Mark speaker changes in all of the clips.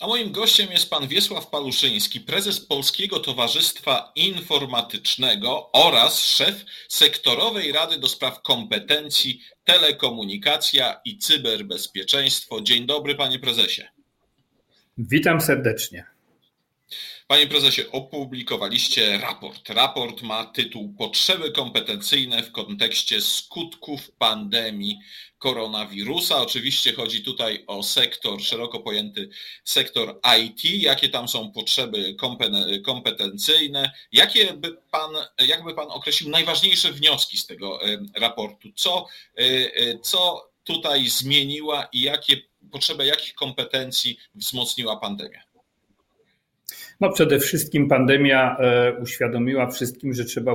Speaker 1: A moim gościem jest pan Wiesław Paluszyński, prezes Polskiego Towarzystwa Informatycznego oraz szef sektorowej Rady do Spraw Kompetencji, Telekomunikacja i Cyberbezpieczeństwo. Dzień dobry, panie prezesie.
Speaker 2: Witam serdecznie.
Speaker 1: Panie prezesie, opublikowaliście raport. Raport ma tytuł Potrzeby kompetencyjne w kontekście skutków pandemii koronawirusa. Oczywiście chodzi tutaj o sektor, szeroko pojęty sektor IT. Jakie tam są potrzeby kompetencyjne? Jakie by pan, jakby pan określił najważniejsze wnioski z tego raportu? Co, e, e, co tutaj zmieniła i jakie potrzeby jakich kompetencji wzmocniła pandemia?
Speaker 2: No przede wszystkim pandemia e, uświadomiła wszystkim, że trzeba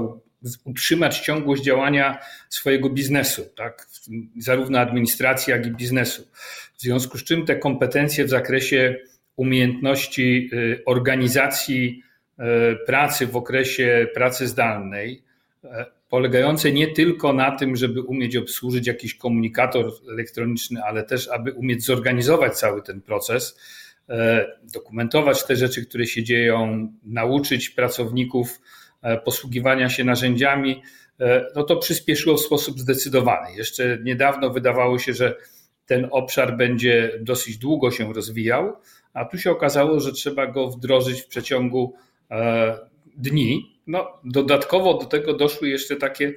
Speaker 2: utrzymać ciągłość działania swojego biznesu, tak? zarówno administracji, jak i biznesu. W związku z czym te kompetencje w zakresie umiejętności e, organizacji e, pracy w okresie pracy zdalnej, polegające nie tylko na tym, żeby umieć obsłużyć jakiś komunikator elektroniczny, ale też, aby umieć zorganizować cały ten proces, dokumentować te rzeczy, które się dzieją, nauczyć pracowników e, posługiwania się narzędziami, e, no to przyspieszyło w sposób zdecydowany. Jeszcze niedawno wydawało się, że ten obszar będzie dosyć długo się rozwijał, a tu się okazało, że trzeba go wdrożyć w przeciągu dni. No, dodatkowo do tego doszły jeszcze takie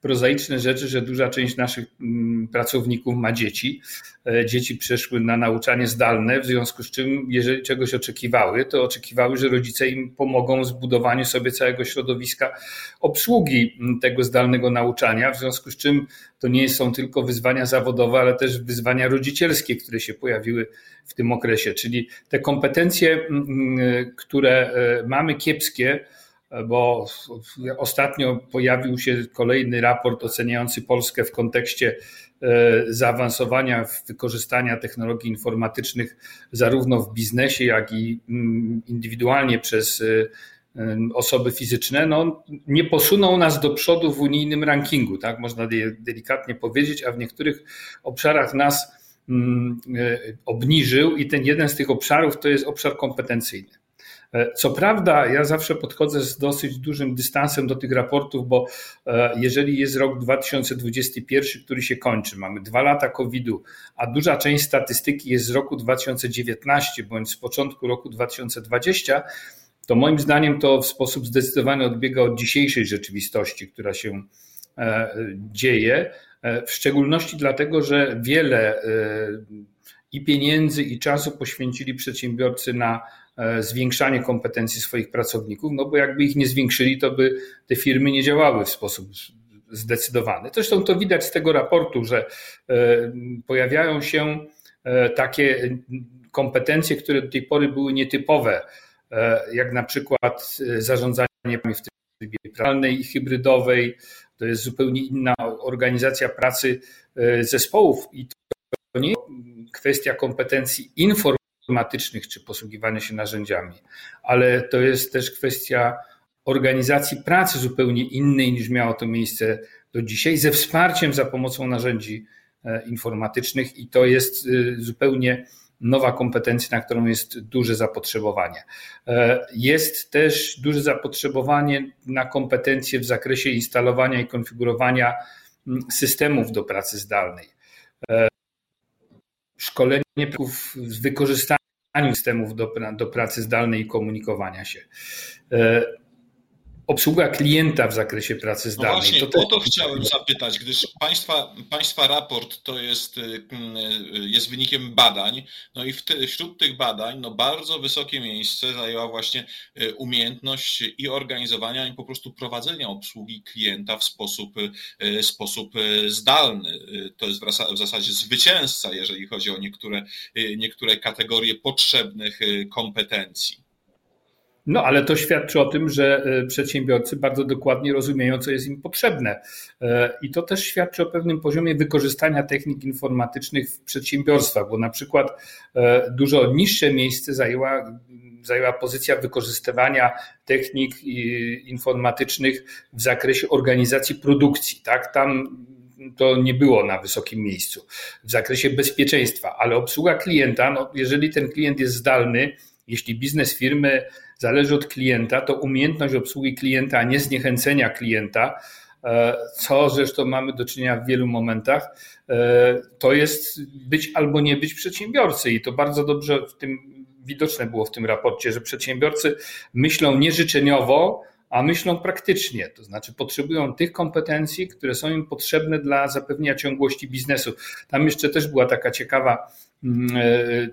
Speaker 2: prozaiczne rzeczy, że duża część naszych mm, pracowników ma dzieci. E, dzieci przeszły na nauczanie zdalne, w związku z czym, jeżeli czegoś oczekiwały, to oczekiwały, że rodzice im pomogą w zbudowaniu sobie całego środowiska obsługi mm, tego zdalnego nauczania, w związku z czym to nie są tylko wyzwania zawodowe, ale też wyzwania rodzicielskie, które się pojawiły w tym okresie. Czyli te kompetencje, mm, które e, mamy kiepskie, bo ostatnio pojawił się kolejny raport oceniający Polskę w kontekście e, zaawansowania w wykorzystania technologii informatycznych zarówno w biznesie, jak i mm, indywidualnie przez e, osoby fizyczne, no, nie posuną nas do przodu w unijnym rankingu, tak można delikatnie powiedzieć, a w niektórych obszarach nas mm, e, obniżył i ten jeden z tych obszarów to jest obszar kompetencyjny. E, co prawda, ja zawsze podchodzę z dosyć dużym dystansem do tych raportów, bo e, jeżeli jest rok 2021, który się kończy, mamy dwa lata COVID-u, a duża część statystyki jest z roku 2019 bądź z początku roku 2020, to moim zdaniem to w sposób zdecydowany odbiega od dzisiejszej rzeczywistości, która się e, dzieje. W szczególności dlatego, że wiele i pieniędzy, i czasu poświęcili przedsiębiorcy na E, zwiększanie kompetencji swoich pracowników, no bo jakby ich nie zwiększyli, to by te firmy nie działały w sposób zdecydowany. Zresztą to widać z tego raportu, że e, pojawiają się e, takie kompetencje, które do tej pory były nietypowe, jak na przykład zarządzanie w trybie pralnej i hybrydowej. To jest zupełnie inna organizacja pracy zespołów i kwestia kompetencji informatycznych czy posługiwania się narzędziami, ale to jest też kwestia organizacji pracy zupełnie innej niż miało to miejsce do dzisiaj, ze wsparciem za pomocą narzędzi e, informatycznych i to jest e, zupełnie nowa kompetencja, na którą jest duże zapotrzebowanie. E, jest też duże zapotrzebowanie na kompetencje w zakresie instalowania i konfigurowania systemów do pracy zdalnej szkolenie z wykorzystaniem systemów do, do pracy zdalnej i komunikowania się. Obsługa klienta w zakresie pracy zdalnej. No
Speaker 1: właśnie, to o to chciałem zapytać, gdyż państwa, państwa raport to jest, y, y, jest wynikiem badań, no i te, wśród tych badań no bardzo wysokie miejsce zajęła właśnie y, umiejętność i organizowania i po prostu prowadzenia obsługi klienta w sposób, sposób zdalny. To jest w zasadzie zwycięzca, jeżeli chodzi o niektóre, niektóre kategorie potrzebnych kompetencji.
Speaker 2: No, ale to świadczy o tym, że e, przedsiębiorcy bardzo dokładnie rozumieją, co jest im potrzebne. E, I to też świadczy o pewnym poziomie wykorzystania technik informatycznych w przedsiębiorstwach, bo na przykład e, dużo niższe miejsce zajęła, zajęła pozycja wykorzystywania technik informatycznych w zakresie organizacji produkcji. Tak? Tam to nie było na wysokim miejscu w zakresie bezpieczeństwa, ale obsługa klienta, no jeżeli ten klient jest zdalny, jeśli biznes firmy zależy od klienta, to umiejętność obsługi klienta, a nie zniechęcenia klienta, e, co zresztą mamy do czynienia w wielu momentach, e, to jest być albo nie być przedsiębiorcy. I to bardzo dobrze w tym widoczne było w tym raporcie, że przedsiębiorcy myślą nieżyczeniowo, a myślą praktycznie, to znaczy potrzebują tych kompetencji, które są im potrzebne dla zapewnienia ciągłości biznesu. Tam jeszcze też była taka ciekawa mm, e,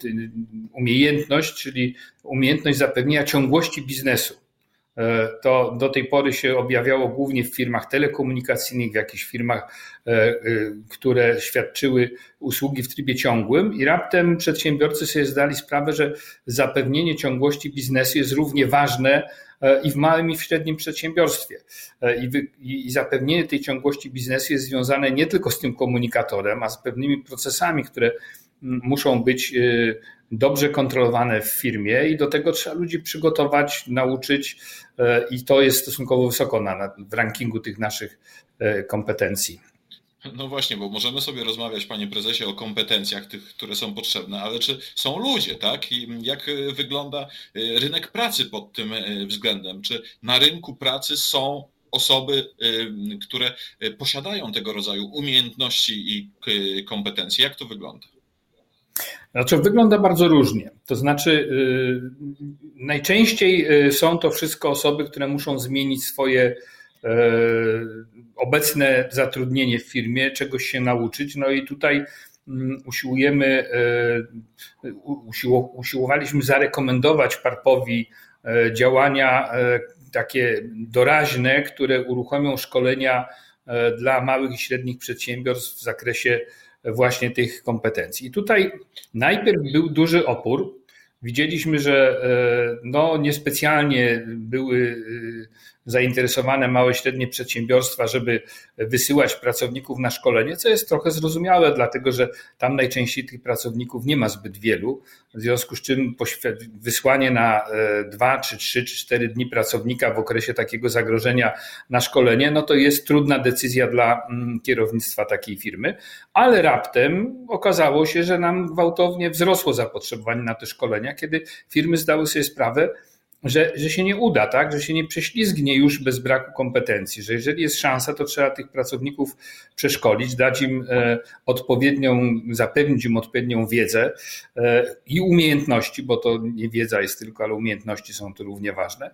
Speaker 2: umiejętność, czyli umiejętność zapewnienia ciągłości biznesu. E, to do tej pory się objawiało głównie w firmach telekomunikacyjnych, w jakichś firmach, e, które świadczyły usługi w trybie ciągłym, i raptem przedsiębiorcy sobie zdali sprawę, że zapewnienie ciągłości biznesu jest równie ważne E, i w małym i w średnim przedsiębiorstwie. E, I, wy, I, zapewnienie tej ciągłości biznesu jest związane nie tylko z tym komunikatorem, a z pewnymi procesami, które muszą być e, dobrze kontrolowane w firmie i do tego trzeba ludzi przygotować, nauczyć i to jest stosunkowo wysoko na, w rankingu tych naszych kompetencji.
Speaker 1: No właśnie, bo możemy sobie rozmawiać, panie prezesie, o kompetencjach tych, które są potrzebne, ale czy są ludzie, tak? I jak wygląda y, rynek pracy pod tym względem? Czy na rynku pracy są osoby, które posiadają tego rodzaju umiejętności i kompetencje? Jak to wygląda?
Speaker 2: Znaczy, wygląda bardzo różnie. To znaczy, najczęściej są to wszystko osoby, które muszą zmienić swoje E, obecne zatrudnienie w firmie, czegoś się nauczyć. No i tutaj mm, usiłujemy, usiłowaliśmy zarekomendować Parpowi działania takie doraźne, które uruchomią szkolenia dla małych i średnich przedsiębiorstw w zakresie właśnie tych kompetencji. I tutaj najpierw był duży opór. Widzieliśmy, że no, niespecjalnie były zainteresowane małe średnie przedsiębiorstwa, żeby wysyłać pracowników na szkolenie, co jest trochę zrozumiałe, dlatego że tam najczęściej tych pracowników nie ma zbyt wielu, w związku z czym wysłanie na e, dwa, czy trzy, czy cztery dni pracownika w okresie takiego zagrożenia na szkolenie, no to jest trudna decyzja dla mm, kierownictwa takiej firmy, ale raptem okazało się, że nam gwałtownie wzrosło zapotrzebowanie na te szkolenia, kiedy firmy zdały sobie sprawę, że, że się nie uda, tak? że się nie prześlizgnie już bez braku kompetencji, że jeżeli jest szansa, to trzeba tych pracowników przeszkolić, dać im e, odpowiednią, zapewnić im odpowiednią wiedzę e, i umiejętności, bo to nie wiedza jest tylko, ale umiejętności są tu równie ważne.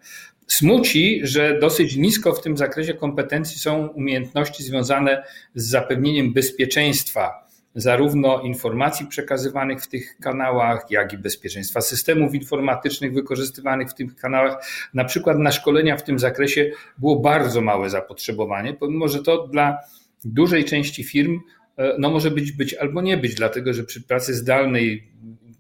Speaker 2: Smuci, że dosyć nisko w tym zakresie kompetencji są umiejętności związane z zapewnieniem bezpieczeństwa zarówno informacji przekazywanych w tych kanałach, jak i bezpieczeństwa systemów informatycznych wykorzystywanych w tych kanałach. Na przykład na szkolenia w tym zakresie było bardzo małe zapotrzebowanie, pomimo że to dla dużej części firm e, no może być, być albo nie być, dlatego że przy pracy zdalnej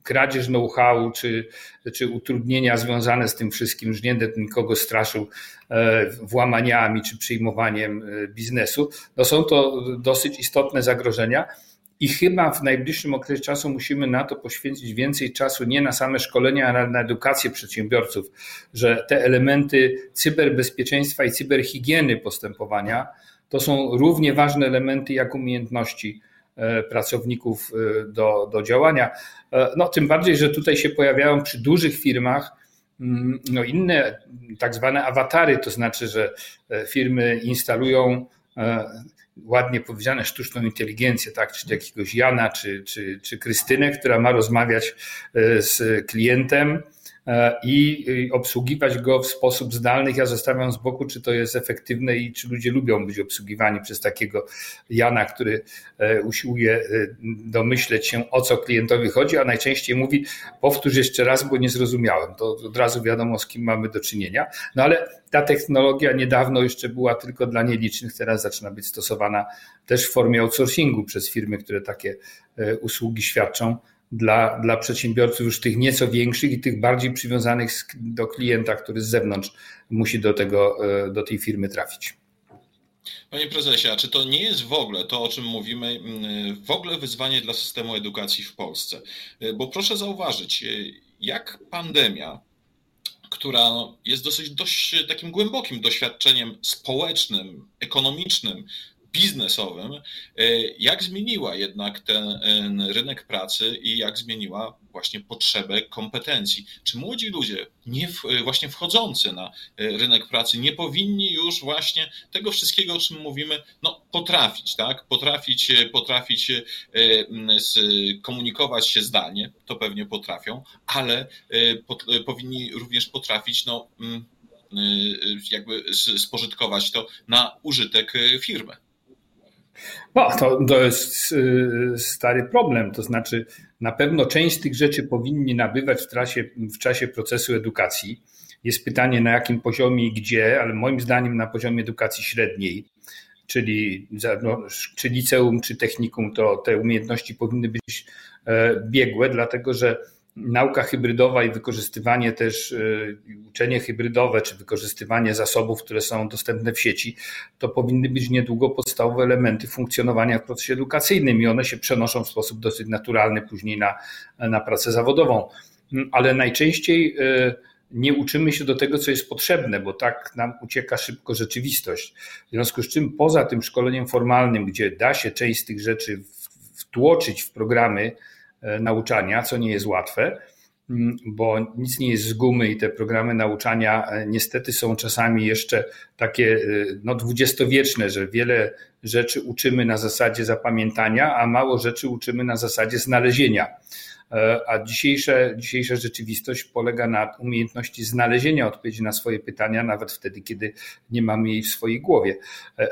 Speaker 2: kradzież know-how czy, czy utrudnienia związane z tym wszystkim, że nie będę nikogo straszył e, włamaniami czy przyjmowaniem e, biznesu, no są to dosyć istotne zagrożenia. I chyba w najbliższym okresie czasu musimy na to poświęcić więcej czasu, nie na same szkolenia, ale na edukację przedsiębiorców, że te elementy cyberbezpieczeństwa i cyberhigieny postępowania to są równie ważne elementy jak umiejętności e, pracowników e, do, do działania. E, no, tym bardziej, że tutaj się pojawiają przy dużych firmach mm, no, inne tak zwane awatary, to znaczy, że firmy instalują ładnie powiedziane, sztuczną inteligencję, tak, czy jakiegoś Jana, czy, czy, czy Krystynę, która ma rozmawiać e, z klientem i obsługiwać go w sposób zdalny. Ja zostawiam z boku, czy to jest efektywne i czy ludzie lubią być obsługiwani przez takiego Jana, który e, usiłuje e, domyśleć się, o co klientowi chodzi, a najczęściej mówi, powtórz jeszcze raz, bo nie zrozumiałem. To od razu wiadomo, z kim mamy do czynienia. No ale ta technologia niedawno jeszcze była tylko dla nielicznych, teraz zaczyna być stosowana też w formie outsourcingu przez firmy, które takie usługi świadczą dla, dla przedsiębiorców już tych nieco większych i tych bardziej przywiązanych do klienta, który z zewnątrz musi do, tego, e, do tej firmy trafić.
Speaker 1: Panie prezesie, a czy to nie jest w ogóle to, o czym mówimy, w ogóle wyzwanie dla systemu edukacji w Polsce? E, bo proszę zauważyć, e, jak pandemia, która jest dosyć dość takim głębokim doświadczeniem społecznym, ekonomicznym biznesowym, e, jak zmieniła jednak ten rynek pracy i jak zmieniła właśnie potrzebę kompetencji. Czy młodzi ludzie, nie w, właśnie wchodzący na rynek pracy, nie powinni już właśnie tego wszystkiego, o czym mówimy, no, potrafić, tak? Potrafić, potrafić komunikować się zdalnie, to pewnie potrafią, ale powinni również potrafić, no, jakby spożytkować to na użytek firmy.
Speaker 2: No, to, to jest y, stary problem. To znaczy, na pewno część tych rzeczy powinni nabywać w, trasie, w czasie procesu edukacji. Jest pytanie, na jakim poziomie i gdzie, ale moim zdaniem na poziomie edukacji średniej, czyli no, czy liceum, czy technikum, to te umiejętności powinny być e, biegłe, dlatego że nauka hybrydowa i wykorzystywanie też, y, uczenie hybrydowe, czy wykorzystywanie zasobów, które są dostępne w sieci, to powinny być niedługo podstawowe elementy funkcjonowania w procesie edukacyjnym i one się przenoszą w sposób dosyć naturalny później na, na pracę zawodową. Ale najczęściej y, nie uczymy się do tego, co jest potrzebne, bo tak nam ucieka szybko rzeczywistość. W związku z czym poza tym szkoleniem formalnym, gdzie da się część z tych rzeczy wtłoczyć w programy, nauczania, co nie jest łatwe, mm, bo nic nie jest z gumy i te programy nauczania e, niestety są czasami jeszcze takie e, no, dwudziestowieczne, że wiele rzeczy uczymy na zasadzie zapamiętania, a mało rzeczy uczymy na zasadzie znalezienia. A dzisiejsza, dzisiejsza rzeczywistość polega na umiejętności znalezienia odpowiedzi na swoje pytania, nawet wtedy, kiedy nie mamy jej w swojej głowie.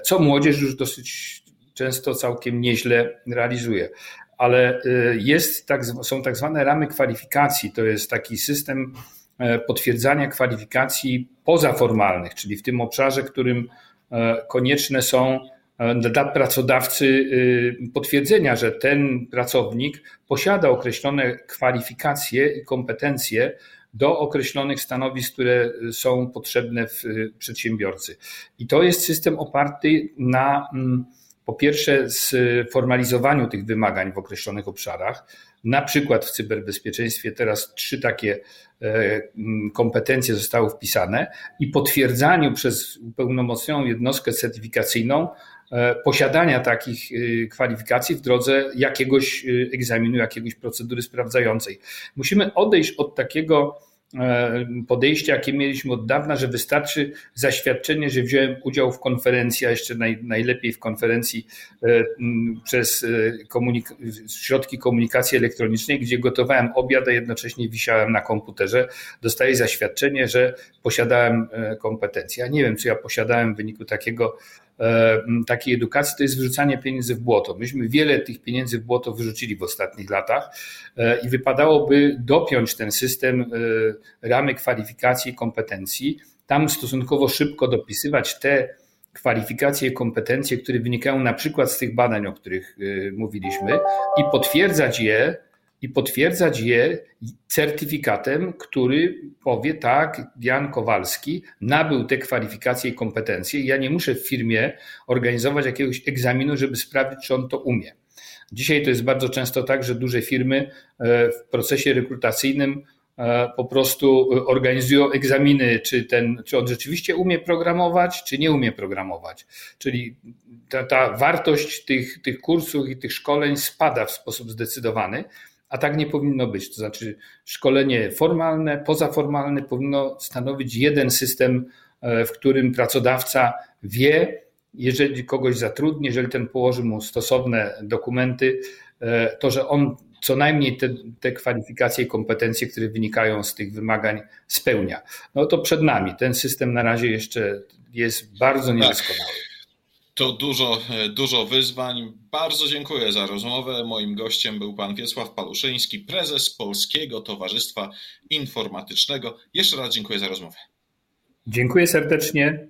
Speaker 2: Co młodzież już dosyć często całkiem nieźle realizuje ale y, jest tak, są tak zwane ramy kwalifikacji. To jest taki system e, potwierdzania kwalifikacji pozaformalnych, czyli w tym obszarze, którym e, konieczne są e, dla pracodawcy y, potwierdzenia, że ten pracownik posiada określone kwalifikacje i kompetencje do określonych stanowisk, które są potrzebne w przedsiębiorcy. I to jest system oparty na mm, po pierwsze, sformalizowaniu tych wymagań w określonych obszarach. Na przykład w cyberbezpieczeństwie teraz trzy takie e, kompetencje zostały wpisane i potwierdzaniu przez upełnomocnioną jednostkę certyfikacyjną e, posiadania takich e, kwalifikacji w drodze jakiegoś egzaminu, jakiegoś procedury sprawdzającej. Musimy odejść od takiego podejście, jakie mieliśmy od dawna, że wystarczy zaświadczenie, że wziąłem udział w konferencji, a jeszcze naj, najlepiej w konferencji e, przez e, komunik środki komunikacji elektronicznej, gdzie gotowałem obiad, a jednocześnie wisiałem na komputerze. Dostaję zaświadczenie, że posiadałem kompetencje. Ja nie wiem, czy ja posiadałem w wyniku takiego E, takiej edukacji, to jest wyrzucanie pieniędzy w błoto. Myśmy wiele tych pieniędzy w błoto wyrzucili w ostatnich latach e, i wypadałoby dopiąć ten system e, ramy kwalifikacji i kompetencji, tam stosunkowo szybko dopisywać te kwalifikacje i kompetencje, które wynikają na przykład z tych badań, o których mówiliśmy i potwierdzać je i potwierdzać je certyfikatem, który powie tak, Jan Kowalski nabył te kwalifikacje i kompetencje. Ja nie muszę w firmie organizować jakiegoś egzaminu, żeby sprawdzić, czy on to umie. Dzisiaj to jest bardzo często tak, że duże firmy e, w procesie rekrutacyjnym e, po prostu organizują egzaminy, czy, ten, czy on rzeczywiście umie programować, czy nie umie programować. Czyli ta, ta wartość tych, tych kursów i tych szkoleń spada w sposób zdecydowany a tak nie powinno być. To znaczy, szkolenie formalne, pozaformalne powinno stanowić jeden system, e, w którym pracodawca wie, jeżeli kogoś zatrudni, jeżeli ten położy mu stosowne dokumenty, e, to że on co najmniej te, te, kwalifikacje i kompetencje, które wynikają z tych wymagań, spełnia. No to przed nami. Ten system na razie jeszcze jest bardzo tak. niedoskonały.
Speaker 1: To dużo, dużo wyzwań. Bardzo dziękuję za rozmowę. Moim gościem był pan Wiesław Paluszyński, prezes Polskiego Towarzystwa Informatycznego. Jeszcze raz dziękuję za rozmowę.
Speaker 2: Dziękuję serdecznie.